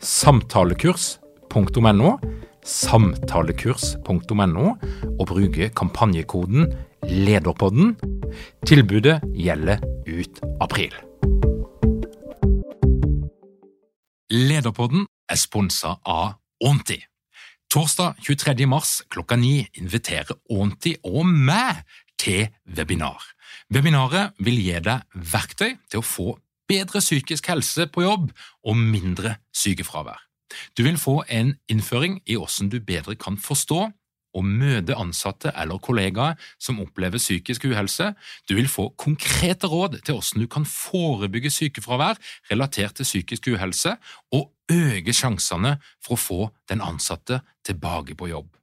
samtalekurs.no, samtalekurs.no, og bruke kampanjekoden LEDERPODDEN. Tilbudet gjelder ut april. Lederpodden er sponsa av Onti. Torsdag 23. mars klokka ni inviterer Onti og meg til webinar. Webinaret vil gi deg verktøy til å få bedre psykisk helse på jobb og mindre sykefravær. Du vil få en innføring i hvordan du bedre kan forstå og møte ansatte eller kollegaer som opplever psykisk uhelse. Du vil få konkrete råd til hvordan du kan forebygge sykefravær relatert til psykisk uhelse, og øke sjansene for å få den ansatte tilbake på jobb.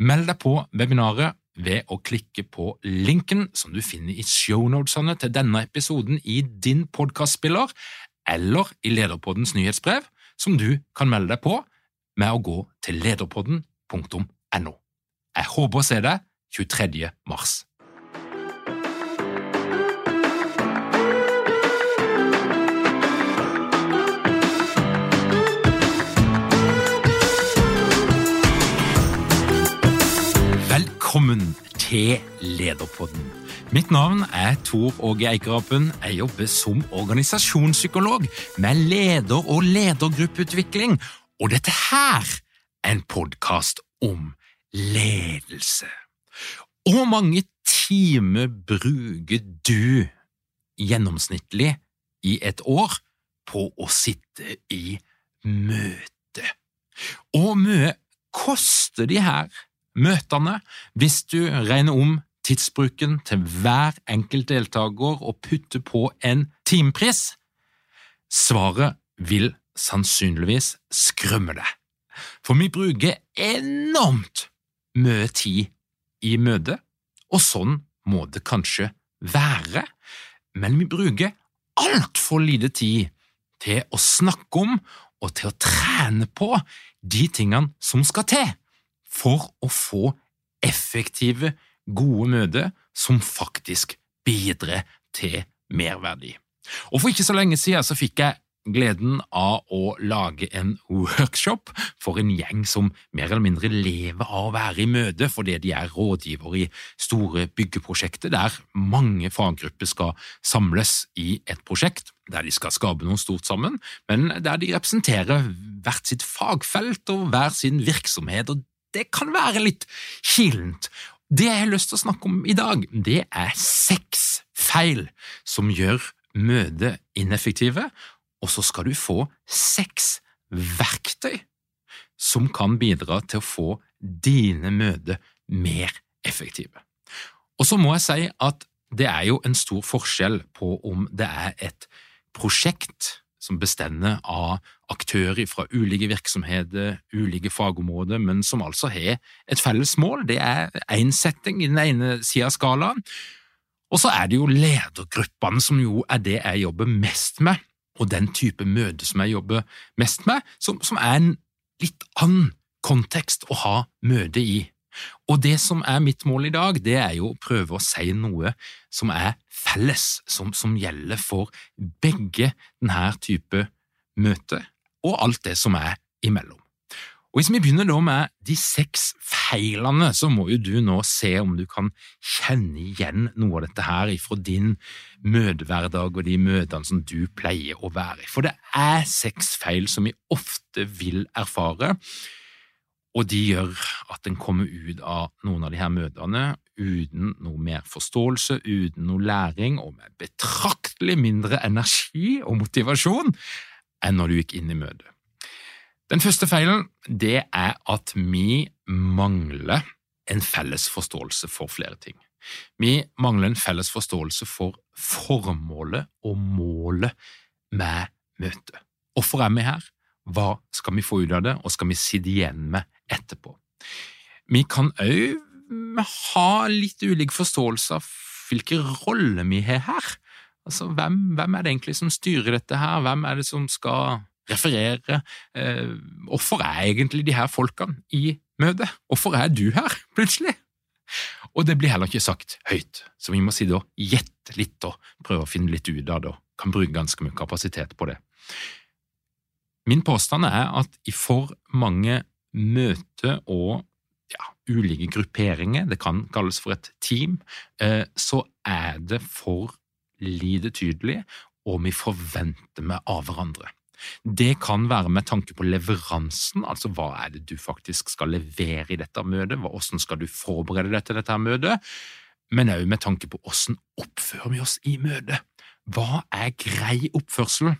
Meld deg på webinaret ved å klikke på linken som du finner i shownotesene til denne episoden i din podkastspiller, eller i Lederpoddens nyhetsbrev, som du kan melde deg på med å gå til lederpodden.no. Jeg håper å se deg 23. mars. Til Lederpodden. Mitt navn er Tor Åge Eikerapen. Jeg jobber som organisasjonspsykolog med leder- og ledergruppeutvikling, og dette her er en podkast om ledelse. Hvor mange timer bruker du gjennomsnittlig i et år på å sitte i møte? Og mye koster de her møtene hvis du regner om tidsbruken til hver enkelt deltaker og putter på en timepris? Svaret vil sannsynligvis skrømme deg, for vi bruker enormt mye tid i møte, og sånn må det kanskje være, men vi bruker altfor lite tid til å snakke om og til å trene på de tingene som skal til for å få effektive, gode møter som faktisk bidrar til merverdi. Og For ikke så lenge siden så fikk jeg gleden av å lage en workshop for en gjeng som mer eller mindre lever av å være i møte fordi de er rådgiver i store byggeprosjekter der mange faggrupper skal samles i et prosjekt der de skal skape noe stort sammen, men der de representerer hvert sitt fagfelt og hver sin virksomhet, og det kan være litt kilent. Det jeg har lyst til å snakke om i dag, det er seks feil som gjør møtet ineffektive, og så skal du få seks verktøy som kan bidra til å få dine møter mer effektive. Og så må jeg si at det er jo en stor forskjell på om det er et prosjekt som bestemmer av aktører fra ulike virksomheter, ulike fagområder, men som altså har et felles mål. Det er én setting i den ene sida av skalaen. Og så er det jo ledergruppene, som jo er det jeg jobber mest med, og den type møte som jeg jobber mest med, som, som er en litt annen kontekst å ha møte i. Og det som er mitt mål i dag, det er jo å prøve å si noe som er felles, som, som gjelder for begge denne type møter, og alt det som er imellom. Og Hvis vi begynner da med de seks feilene, så må jo du nå se om du kan kjenne igjen noe av dette her fra din møtehverdag og de møtene som du pleier å være i. For det er seks feil som vi ofte vil erfare, og de gjør at en kommer ut av noen av de her møtene uten noe mer forståelse, uten noe læring og med betraktelig mindre energi og motivasjon enn når du gikk inn i møtet. Den første feilen det er at vi mangler en felles forståelse for flere ting. Vi mangler en felles forståelse for formålet og målet med møtet. Hvorfor er vi her? Hva skal vi få ut av det, og skal vi sitte igjen med etterpå? Vi kan òg ha litt ulik forståelse av hvilke roller vi har her. Altså, hvem, hvem, er det egentlig som styrer dette her, hvem er det som skal referere? Eh, hvorfor er egentlig de her folkene i møtet? Hvorfor er du her, plutselig? Og det blir heller ikke sagt høyt, så vi må si da gjette litt og prøve å finne litt ut av det, kan bruke ganske mye kapasitet på det. Min påstand er at i for mange møter og ja, ulike grupperinger, det kan kalles for et team, eh, så er det for lite tydelig, og vi forventer meg av hverandre. Det kan være med tanke på leveransen, altså hva er det du faktisk skal levere i dette møtet, hvordan skal du forberede deg til dette møtet, men òg med tanke på hvordan oppfører vi oss i møtet. Hva er grei oppførsel?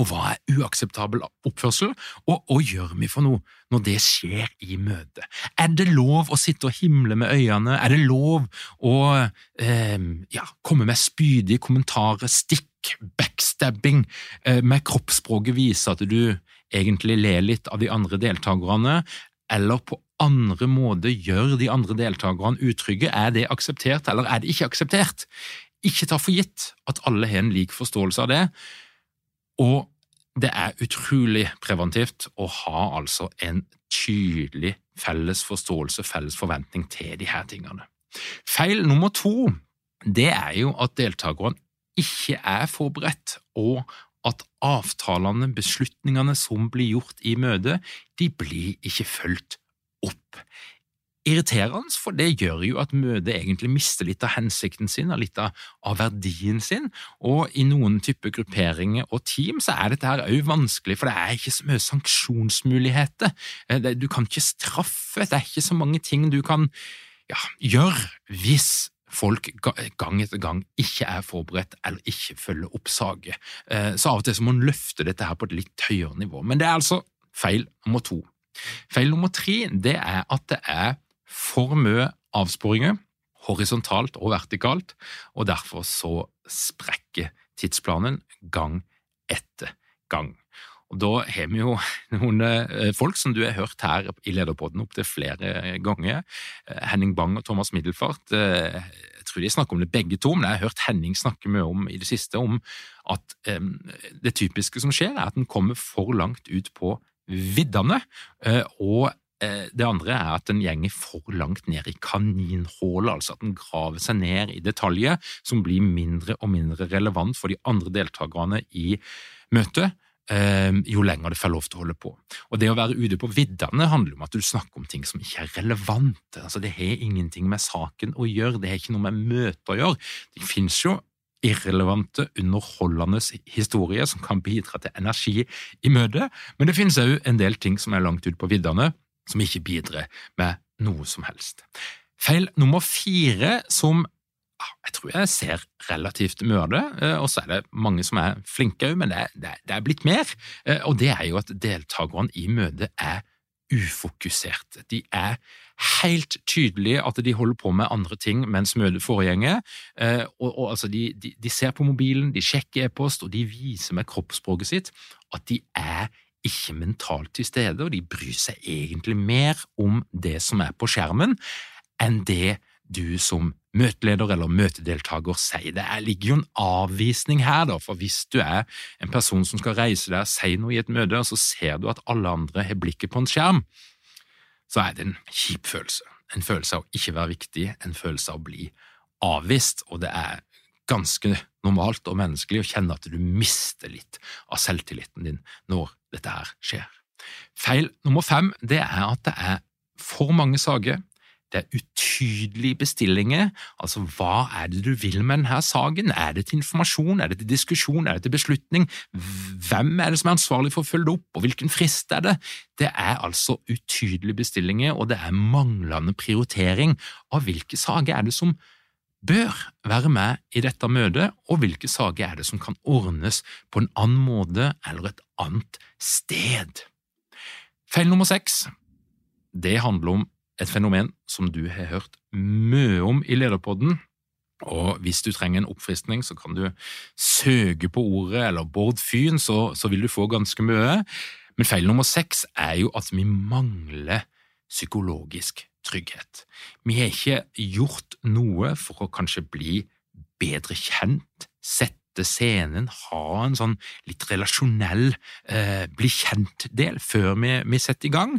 Og hva er uakseptabel oppførsel, og hva gjør vi for noe når det skjer i møtet? Er det lov å sitte og himle med øynene, er det lov å eh, ja, komme med spydige kommentarer, stikk, backstabbing, eh, med kroppsspråket vise at du egentlig ler litt av de andre deltakerne, eller på andre måter gjør de andre deltakerne utrygge? Er det akseptert, eller er det ikke akseptert? Ikke ta for gitt at alle har en lik forståelse av det og det er utrolig preventivt å ha altså en tydelig felles forståelse, felles forventning til de her tingene. Feil nummer to det er jo at deltakerne ikke er forberedt, og at avtalene, beslutningene som blir gjort i møtet, de blir ikke fulgt opp irriterende, for det gjør jo at møtet egentlig mister litt av hensikten sin og litt av, verdien sin. Og i noen typer grupperinger og team så er dette her òg vanskelig, for det er ikke så mye sanksjonsmuligheter. Eh, du kan ikke straffe, det er ikke så mange ting du kan ja, gjøre hvis folk gang etter gang ikke er forberedt eller ikke følger opp saker. Eh, så av og til så må man løfte dette her på et litt høyere nivå. Men det er altså feil nummer to. Feil nummer tre det er at det er for mye avsporinger, horisontalt og vertikalt, og derfor så sprekker tidsplanen gang etter gang. Og Da har vi jo noen eh, folk som du har hørt her i Lederpodden opptil flere ganger. Eh, Henning Bang og Thomas Middelfart. Eh, jeg tror de snakker om det begge to, men jeg har hørt Henning snakke mye om i det siste om at det typiske som skjer, er at en kommer for langt ut på viddene, og det andre er at den gjenger for langt ned i kaninhullet, altså at den graver seg ned i detaljer som blir mindre og mindre relevant for de andre deltakerne i møtet. Eh, jo lenger det får lov til å holde på. Og Det å være ute på viddene handler om at du snakker om ting som ikke er relevante. Altså Det har ingenting med saken å gjøre, det har ikke noe med møtet å gjøre. Det finnes jo irrelevante, underholdende historier som kan bidra til energi i møtet, men det finnes òg en del ting som er langt ute på viddene, som ikke bidrar med noe som helst. Feil nummer fire, som ah, jeg tror jeg ser relativt mye av det, og så er det mange som er flinke òg, men det, det, det, er blitt mer, eh, og det er jo at deltakerne i møtet er ufokuserte. De er helt tydelige at de holder på med andre ting mens møtet foregår. Eh, og, og, altså de, de, de, ser på mobilen, de sjekker e-post, og de viser med kroppsspråket sitt at de er ikke mentalt til stede, og de bryr seg egentlig mer om det som er på skjermen, enn det du som møteleder eller møtedeltaker sier. Det ligger jo en avvisning her, da, for hvis du er en person som skal reise deg og si noe i et møte, og så ser du at alle andre har blikket på en skjerm, så er det en kjip følelse. En følelse av å ikke være viktig, en følelse av å bli avvist, og det er ganske normalt og menneskelig å kjenne at du mister litt av selvtilliten din når dette her skjer. Feil nummer fem det er at det er for mange saker, det er utydelige bestillinger. Altså, hva er det du vil med denne saken? Er det til informasjon, er det til diskusjon, er det til beslutning? Hvem er det som er ansvarlig for å følge det opp, og hvilken frist er det? Det er altså utydelige bestillinger, og det er manglende prioritering av hvilke saker er det som bør være med i dette møtet, og hvilke saker er det som kan ordnes på en annen måte eller et annet sted. Feil nummer seks det handler om et fenomen som du har hørt mye om i Lederpodden, og hvis du trenger en oppfriskning, så kan du søke på ordet eller Bård Fyn, så, så vil du få ganske mye. Men feil nummer seks er jo at vi mangler psykologisk trygghet. Vi har ikke gjort noe for å kanskje bli bedre kjent, sette scenen, ha en sånn litt relasjonell eh, bli kjent-del før vi, vi, setter i gang.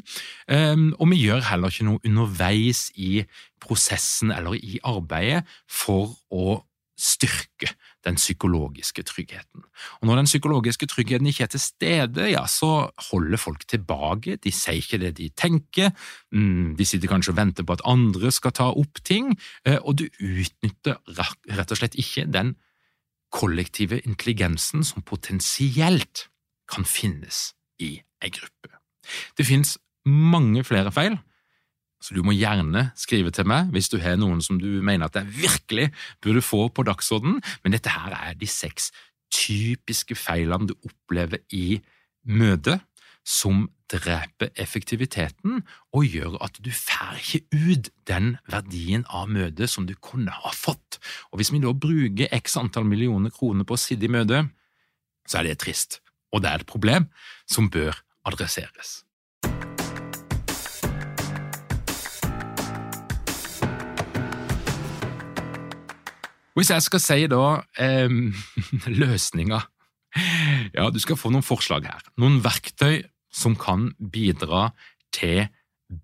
Um, og vi gjør heller ikke noe underveis i prosessen eller i arbeidet for å styrke den psykologiske tryggheten. Og Når den psykologiske tryggheten ikke er til stede, ja, så holder folk tilbake, de sier ikke det de tenker, mm, de sitter kanskje og venter på at andre skal ta opp ting, eh, og du utnytter rett og slett ikke den kollektive intelligensen som potensielt kan finnes i ei gruppe. Det finnes mange flere feil, så du må gjerne skrive til meg hvis du har noen som du mener at jeg virkelig burde få på dagsordenen, men dette her er de seks typiske feilene du opplever i møtet som dreper effektiviteten og gjør at du får ikke ut den verdien av møtet som du kunne ha fått. Og Hvis vi da bruker x antall millioner kroner på å sitte i møte, så er det trist, og det er et problem som bør adresseres. Hvis jeg skal si da eh, løsninger Ja, du skal få noen forslag her. Noen verktøy som kan bidra til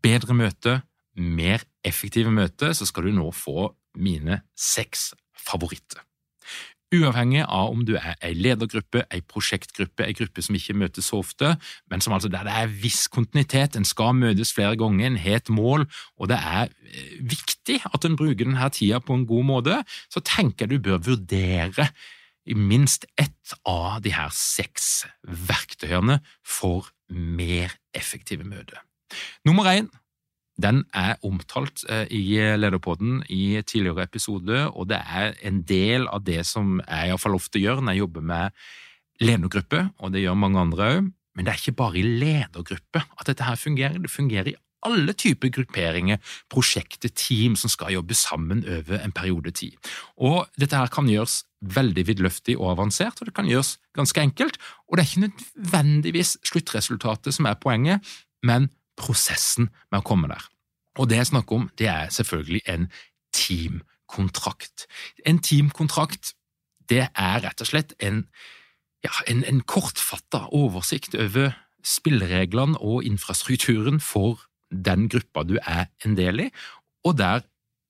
bedre møte, mer effektive møte, så skal du nå få mine seks favoritter. Uavhengig av om du er ei ledergruppe, ei prosjektgruppe, ei gruppe som ikke møtes så ofte, men som altså der det er viss kontinuitet, en skal møtes flere ganger, en har et mål, og det er eh, viktig at en bruker denne tida på en god måte, så tenker jeg du bør vurdere i minst ett av de her seks verktøyene for mer effektive møter. Nummer én den er omtalt eh, i Lederpodden i tidligere episode, og det er en del av det som jeg iallfall ofte gjør når jeg jobber med ledergruppe, og det gjør mange andre òg. Men det er ikke bare i ledergruppe at dette her fungerer, det fungerer i alle typer grupperinger, prosjekter, team som skal jobbe sammen over en periode tid. Og dette her kan gjøres veldig vidløftig og avansert, og det kan gjøres ganske enkelt. Og det er ikke nødvendigvis sluttresultatet som er poenget, men prosessen med å komme der. Og det jeg snakker om, det er selvfølgelig en teamkontrakt. En teamkontrakt det er rett og slett en, ja, en, en kortfatta oversikt over spillereglene og infrastrukturen for den gruppa du er en del i, og der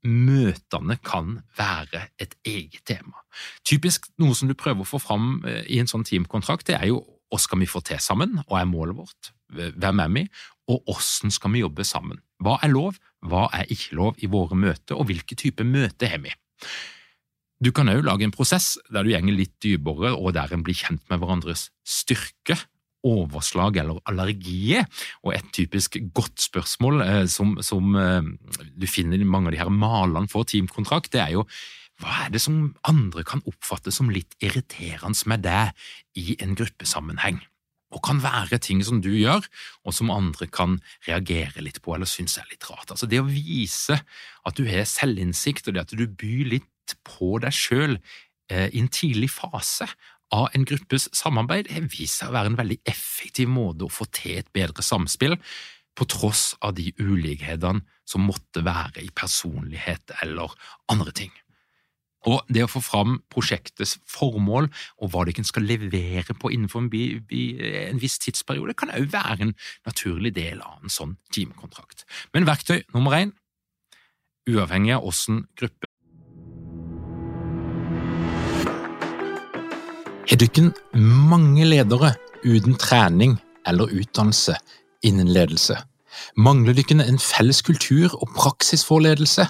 møtene kan være et eget tema. Typisk noe som du prøver å få fram eh, i en sånn teamkontrakt, det er jo hva skal vi få til sammen, hva er målet vårt, hvem er vi, og hvordan skal vi jobbe sammen. Hva er lov, hva er ikke lov i våre møter, og hvilke type møter har vi? Du kan òg lage en prosess der du gjenger litt dypere, og der en blir kjent med hverandres styrke overslag eller allergier. Og et typisk godt spørsmål eh, som, som eh, du finner i mange av de her malene for teamkontrakt, det er jo hva er det som andre kan oppfatte som litt irriterende med deg i en gruppesammenheng? Og kan være ting som du gjør, og som andre kan reagere litt på eller synes er litt rart. Altså Det å vise at du har selvinnsikt, og det at du byr litt på deg sjøl eh, i en tidlig fase av en gruppes samarbeid har vist seg å være en veldig effektiv måte å få til et bedre samspill, på tross av de ulikhetene som måtte være i personlighet eller andre ting. Og det å få fram prosjektets formål og hva det kan skal levere på innenfor en, viss tidsperiode, kan òg være en naturlig del av en sånn teamkontrakt. Men verktøy nummer én, uavhengig av åssen gruppe Har dere mange ledere uten trening eller utdannelse innen ledelse? Mangler dere en felles kultur og praksis for ledelse?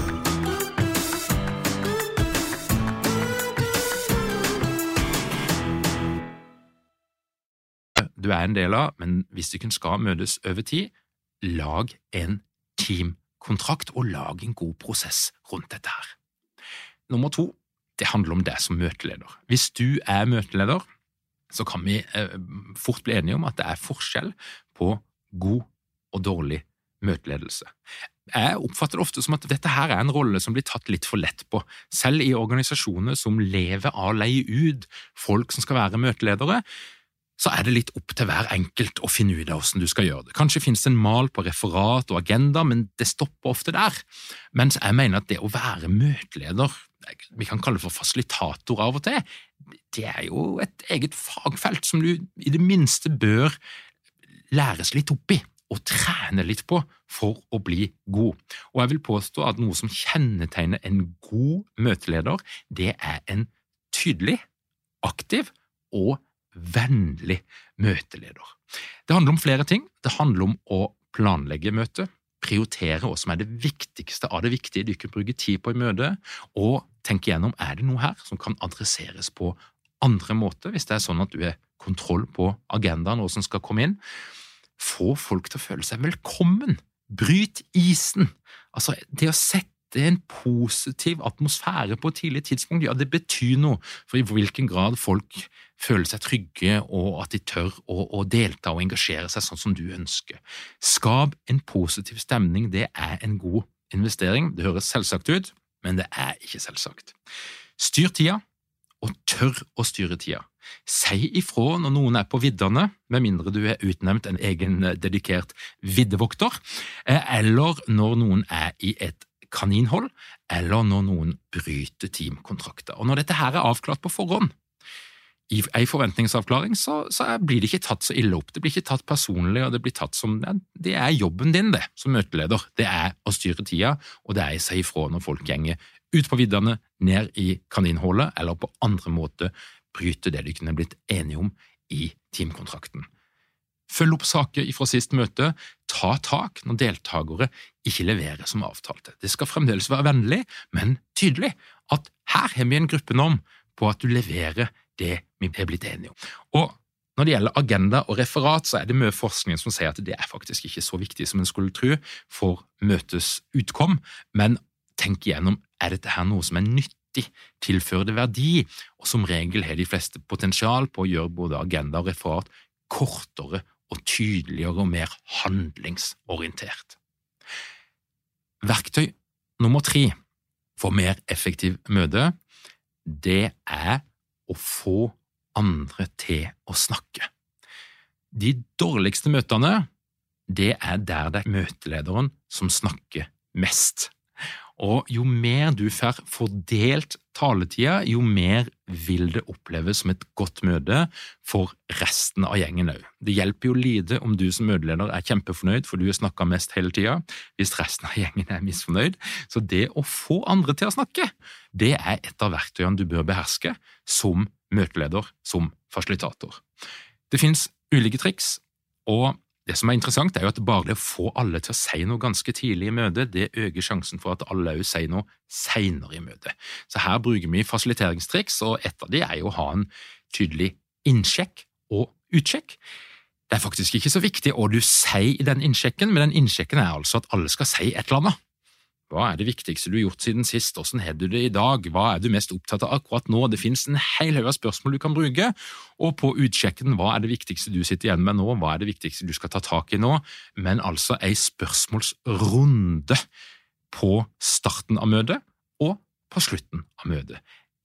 Du er en del av, men hvis dere skal møtes over tid, lag en teamkontrakt og lag en god prosess rundt dette her. Nummer to, det handler om deg som møteleder. Hvis du er møteleder, så kan vi eh, fort bli enige om at det er forskjell på god og dårlig møteledelse. Jeg oppfatter det ofte som at dette her er en rolle som blir tatt litt for lett på. Selv i organisasjoner som lever av å leie ut folk som skal være møteledere, så er det litt opp til hver enkelt å finne ut av hvordan du skal gjøre det. Kanskje finnes det en mal på referat og agenda, men det stopper ofte der. Mens jeg mener at det å være møteleder, vi kan kalle det for fasilitator av og til, det er jo et eget fagfelt som du i det minste bør læres litt opp i og trene litt på for å bli god. Og jeg vil påstå at noe som kjennetegner en god møteleder, det er en tydelig, aktiv og vennlig møteleder. Det handler om flere ting. Det handler om å planlegge møtet, prioritere hva som er det viktigste av det viktige du kan bruke tid på i møtet, og tenke gjennom er det noe her som kan adresseres på andre måter, hvis det er sånn at du har kontroll på agendaen og som skal komme inn. Få folk til å føle seg velkommen. Bryt isen. Altså, det å sette en positiv atmosfære på et tidlig tidspunkt, ja, det betyr noe for i hvilken grad folk føler seg trygge, og at de tør å, å, delta og engasjere seg sånn som du ønsker. Skap en positiv stemning, det er en god investering. Det høres selvsagt ut, men det er ikke selvsagt. Styr tida, og tør å styre tida. Si ifra når noen er på viddene, med mindre du er utnevnt en egen eh, dedikert viddevokter, eh, eller når noen er i et kaninhold, eller når noen bryter teamkontrakter. Og Når dette her er avklart på forhånd, i en forventningsavklaring, så, så, blir det ikke tatt så ille opp. Det blir ikke tatt personlig, og det blir tatt som Det er jobben din, det, som møteleder. Det er å styre tida, og det er å si ifra når folk gjenger ut på viddene, ned i kaninhullet, eller på andre måter bryter det de kunne blitt enige om i teamkontrakten. Følg opp saker fra sist møte, ta tak når deltakere ikke leverer som avtalte. Det skal fremdeles være vennlig, men tydelig at her har vi en gruppenorm på at du leverer det vi er blitt enige om. Og når det gjelder agenda og referat, så er det mye forskning som sier at det er faktisk ikke så viktig som en skulle tro for møtets utkom, men tenk igjennom er dette her noe som er nyttig, tilfører det verdi, og som regel har de fleste potensial på å gjøre både agenda og referat kortere og tydeligere og mer handlingsorientert. Verktøy nummer tre for mer effektiv møte, det er å få andre til å snakke. De dårligste møtene, det er der det er møtelederen som snakker mest. Og jo mer du får fordelt taletida, jo mer vil det oppleves som et godt møte for resten av gjengen òg. Det hjelper jo lite om du som møteleder er kjempefornøyd, for du har snakka mest hele tida, hvis resten av gjengen er misfornøyd. Så det å få andre til å snakke, det er et av verktøyene du bør beherske som møteleder, som fasilitator. Det finnes ulike triks, og det som er interessant, er jo at bare det å få alle til å si noe ganske tidlig i møtet, det øker sjansen for at alle òg sier noe senere i møtet. Så her bruker vi fasiliteringstriks, og et av de er jo å ha en tydelig innsjekk og utsjekk. Det er faktisk ikke så viktig hva du sier i den innsjekken, men den innsjekken er altså at alle skal si et eller annet. Hva er det viktigste du har gjort siden sist, hvordan har du det i dag, hva er du mest opptatt av akkurat nå, det finnes en hel haug av spørsmål du kan bruke, og på utsjekken hva er det viktigste du sitter igjen med nå, hva er det viktigste du skal ta tak i nå, men altså ei spørsmålsrunde på starten av møtet og på slutten av møtet.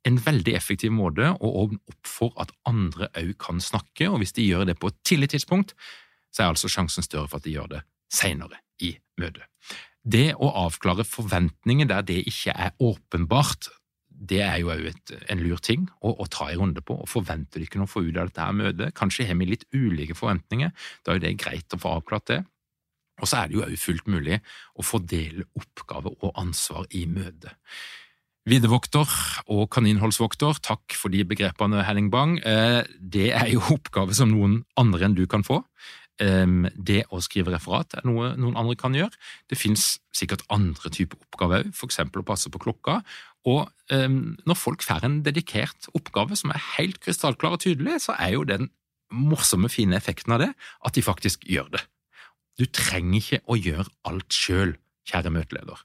En veldig effektiv måte å åpne opp for at andre òg kan snakke, og hvis de gjør det på et tidlig tidspunkt, så er altså sjansen større for at de gjør det seinere i møtet. Det å avklare forventninger der det ikke er åpenbart, det er jo òg en lur ting å, å, ta en runde på. og Forventer du ikke noe å få ut av dette her møtet? Kanskje har vi litt ulike forventninger. Da er det greit å få avklart det. Og så er det jo òg fullt mulig å fordele oppgave og ansvar i møtet. Videvokter og kaninholdsvokter, takk for de begrepene, Henning Bang. Eh, det er jo oppgave som noen andre enn du kan få. Det å skrive referat er noe noen andre kan gjøre. Det finnes sikkert andre typer oppgaver òg, f.eks. å passe på klokka. Og når folk får en dedikert oppgave som er helt krystallklar og tydelig, så er jo den morsomme, fine effekten av det at de faktisk gjør det. Du trenger ikke å gjøre alt sjøl, kjære møteleder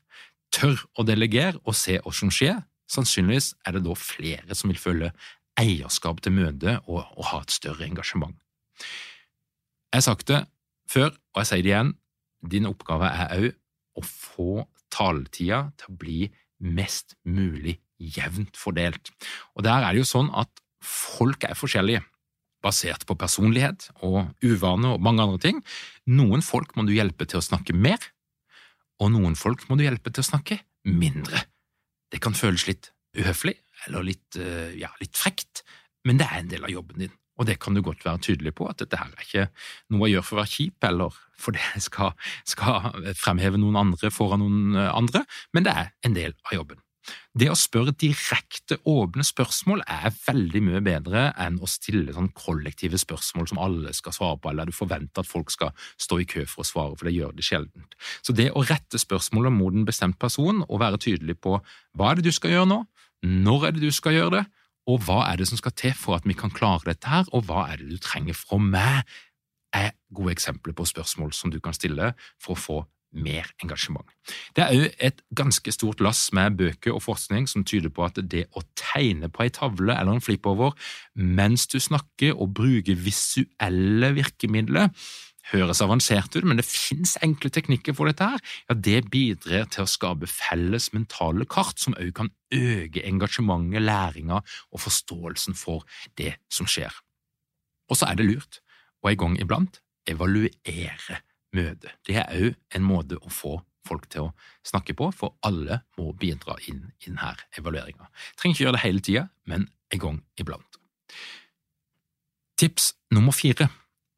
tør å delegere og se hva som skjer, sannsynligvis er det da flere som vil føle eierskap til møtet og, og ha et større engasjement. Jeg har sagt det før, og jeg sier det igjen, din oppgave er òg å få taletida til å bli mest mulig jevnt fordelt. Og der er det jo sånn at folk er forskjellige, basert på personlighet og uvane og mange andre ting. Noen folk må du hjelpe til å snakke mer, og noen folk må du hjelpe til å snakke mindre. Det kan føles litt uhøflig eller litt, eh, ja, litt frekt, men det er en del av jobben din. Og det kan du godt være tydelig på, at dette her er ikke noe jeg gjør for å være kjip, eller fordi jeg skal, skal fremheve noen andre foran noen andre, men det er en del av jobben. Det å spørre direkte, åpne spørsmål er veldig mye bedre enn å stille sånn kollektive spørsmål som alle skal svare på, eller du forventer at folk skal stå i kø for å svare, for det gjør de sjelden. Så det å rette spørsmålet mot en bestemt person og være tydelig på hva er det du skal gjøre nå, når er det du skal gjøre det, og hva er det som skal til for at vi kan klare dette her, og hva er det du trenger fra meg, er gode eksempler på spørsmål som du kan stille for å få mer engasjement. Det er òg et ganske stort lass med bøker og forskning som tyder på at det å tegne på ei tavle eller en flippover mens du snakker og bruker visuelle virkemidler høres avansert ut, men det finnes enkle teknikker for dette. her, ja, Det bidrar til å skape felles mentale kart som også kan øke engasjementet, læringa og forståelsen for det som skjer. Og så er det lurt å en gang iblant evaluere møtet. Det er òg en måte å få folk til å snakke på, for alle må bidra inn i denne evalueringa. Trenger ikke gjøre det hele tida, men en gang iblant. Tips nummer fire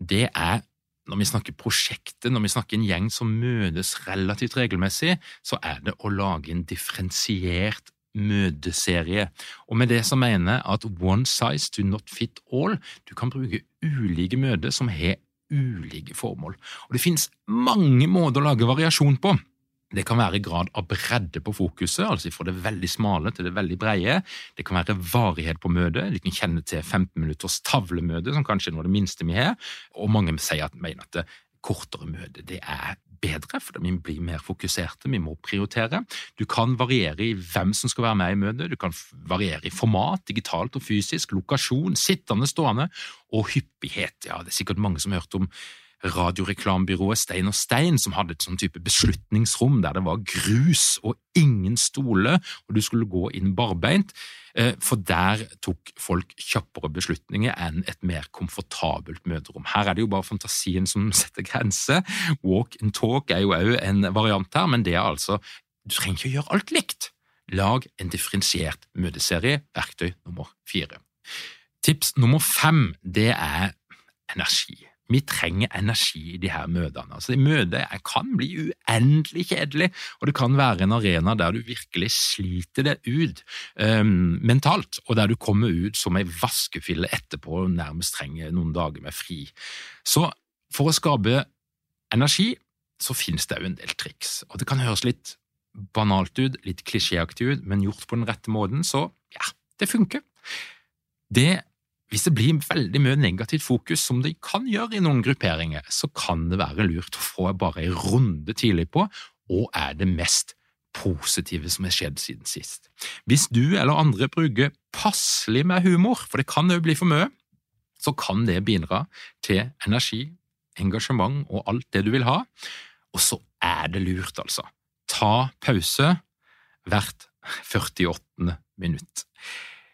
det er når vi snakker prosjektet, når vi snakker en gjeng som møtes relativt regelmessig, så er det å lage en differensiert møteserie. Og med det så mener jeg at one size do not fit all. Du kan bruke ulike møter som har ulike formål. Og Det finnes mange måter å lage variasjon på. Det kan være grad av bredde på fokuset, altså fra det veldig smale til det veldig brede. Det kan være varighet på møtet. Du kan kjenne til 15 minutters tavlemøte, som kanskje er noe av det minste vi har. Og mange sier at, mener at det kortere møte det er bedre, for vi blir mer fokuserte, vi må prioritere. Du kan variere i hvem som skal være med i møtet, du kan variere i format, digitalt og fysisk, lokasjon, sittende, stående, og hyppighet. Ja, det er sikkert mange som har hørt om radioreklamebyrået Stein og Stein, som hadde et sånn type beslutningsrom der det var grus og ingen stole, og du skulle gå inn barbeint, eh, for der tok folk kjappere beslutninger enn et mer komfortabelt møterom. Her er det jo bare fantasien som setter grenser. Walk and talk er jo òg en variant her, men det er altså Du trenger ikke å gjøre alt likt. Lag en differensiert møteserie, verktøy nummer fire. Tips nummer fem, det er energi. Vi trenger energi i de her møtene. Altså, Møtet kan bli uendelig kjedelig, og det kan være en arena der du virkelig sliter deg ut um, mentalt, og der du kommer ut som ei vaskefille etterpå og nærmest trenger noen dager med fri. Så for å skape energi så finnes det òg en del triks, og det kan høres litt banalt ut, litt klisjéaktig ut, men gjort på den rette måten, så ja, det funker. Det hvis det blir veldig mye negativt fokus, som det kan gjøre i noen grupperinger, så kan det være lurt å få bare en runde tidlig på hva er det mest positive som har skjedd siden sist. Hvis du eller andre bruker passelig med humor, for det kan jo bli for mye, så kan det bidra til energi, engasjement og alt det du vil ha. Og så er det lurt, altså. Ta pause hvert 48. minutt.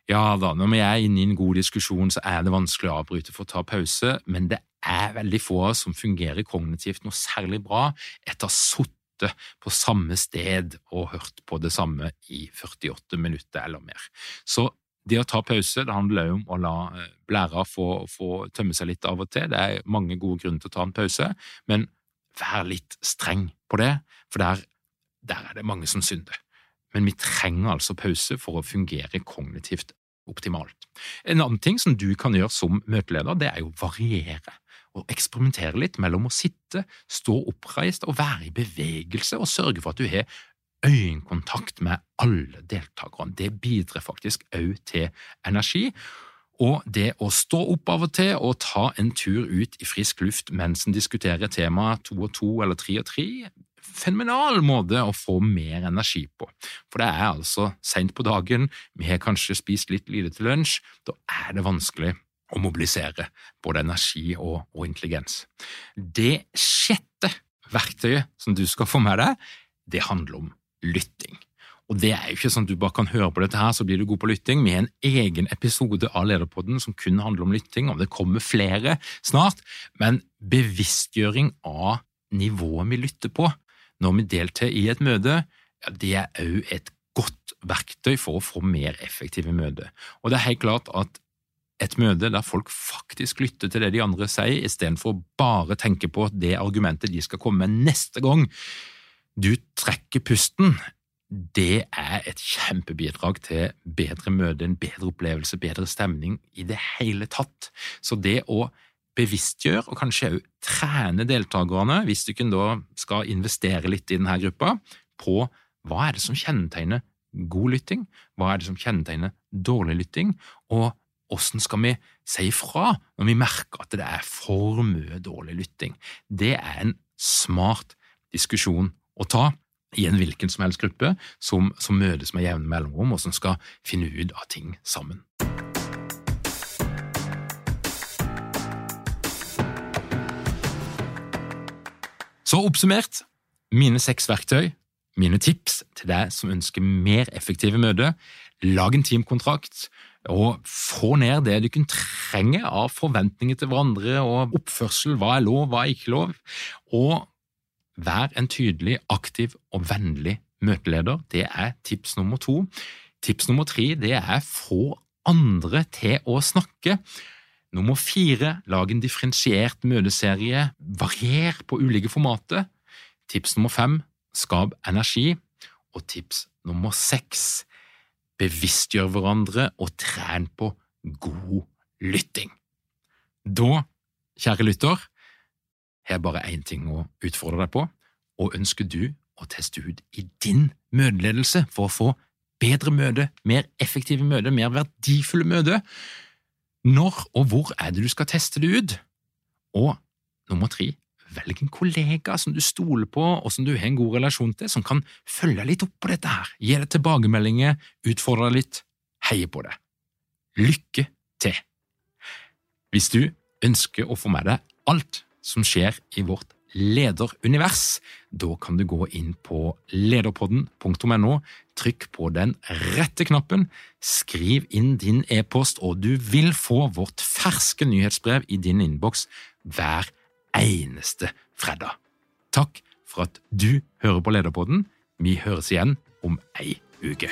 Ja da, når vi er inne i en god diskusjon, så er det vanskelig å avbryte for å ta pause, men det er veldig få som fungerer kognitivt noe særlig bra etter å ha sittet på samme sted og hørt på det samme i 48 minutter eller mer. Så det å ta pause det handler om å la eh, blæra få, få, tømme seg litt av og til. Det er mange gode grunner til å ta en pause, men vær litt streng på det, for der, der er det mange som synder. Men vi trenger altså pause for å fungere kognitivt optimalt. En annen ting som du kan gjøre som møteleder, det er å variere og eksperimentere litt mellom å sitte, stå oppreist og være i bevegelse, og sørge for at du har øyekontakt med alle deltakerne. Det bidrar faktisk òg til energi. Og det å stå opp av og til og ta en tur ut i frisk luft mens en diskuterer temaet to og to eller tre og tre, fenomenal måte å få mer energi på. For det er altså seint på dagen, vi har kanskje spist litt lite til lunsj, da er det vanskelig å mobilisere både energi og, og intelligens. Det sjette verktøyet som du skal få med deg, det handler om lytting. Og det er jo ikke sånn at du bare kan høre på dette her, så blir du god på lytting. Vi har en egen episode av Lederpodden som kun handler om lytting, og det kommer flere snart. Men bevisstgjøring av nivået vi lytter på når vi deltar i et møte, ja, det er òg et godt verktøy for å få mer effektive møter. Og det er helt klart at et møte der folk faktisk lytter til det de andre sier, istedenfor å bare tenke på det argumentet de skal komme med neste gang du trekker pusten, det er et kjempebidrag til bedre møte, en bedre opplevelse, bedre stemning i det hele tatt. Så det å bevisstgjøre og kanskje også trene deltakerne, hvis du kun da skal investere litt i denne gruppa, på hva er det som kjennetegner god lytting, hva er det som kjennetegner dårlig lytting, og hvordan skal vi si ifra når vi merker at det er for mye dårlig lytting? Det er en smart diskusjon å ta i en hvilken som helst gruppe som, som møtes med jevne mellomrom, og som skal finne ut av ting sammen. Så oppsummert, mine seks verktøy, mine tips til deg som ønsker mer effektive møter, lag en teamkontrakt og få ned det du kan trenge av forventninger til hverandre og oppførsel, hva er lov, hva er ikke lov, og Vær en tydelig, aktiv og vennlig møteleder. Det er tips nummer to. Tips nummer tre det er få andre til å snakke. Nummer fire lag en differensiert møteserie. Varier på ulike formater. Tips nummer fem skap energi. Og tips nummer seks bevisstgjør hverandre og tren på god lytting. Da, kjære lytter, har jeg bare én ting å utfordre deg på, og ønsker du å teste ut i din møteledelse for å få bedre møte, mer effektive møte, mer verdifulle møter? Når og hvor er det du skal teste det ut? Og nummer tre, velg en kollega som du stoler på og som du har en god relasjon til, som kan følge litt opp på dette her, gi deg tilbakemeldinger, utfordre deg litt, heie på det. Lykke til! Hvis du ønsker å få med deg alt som skjer i vårt lederunivers. Da kan du gå inn på lederpodden.no, trykk på den rette knappen, skriv inn din e-post, og du vil få vårt ferske nyhetsbrev i din innboks hver eneste fredag. Takk for at du hører på Lederpodden. Vi høres igjen om ei uke.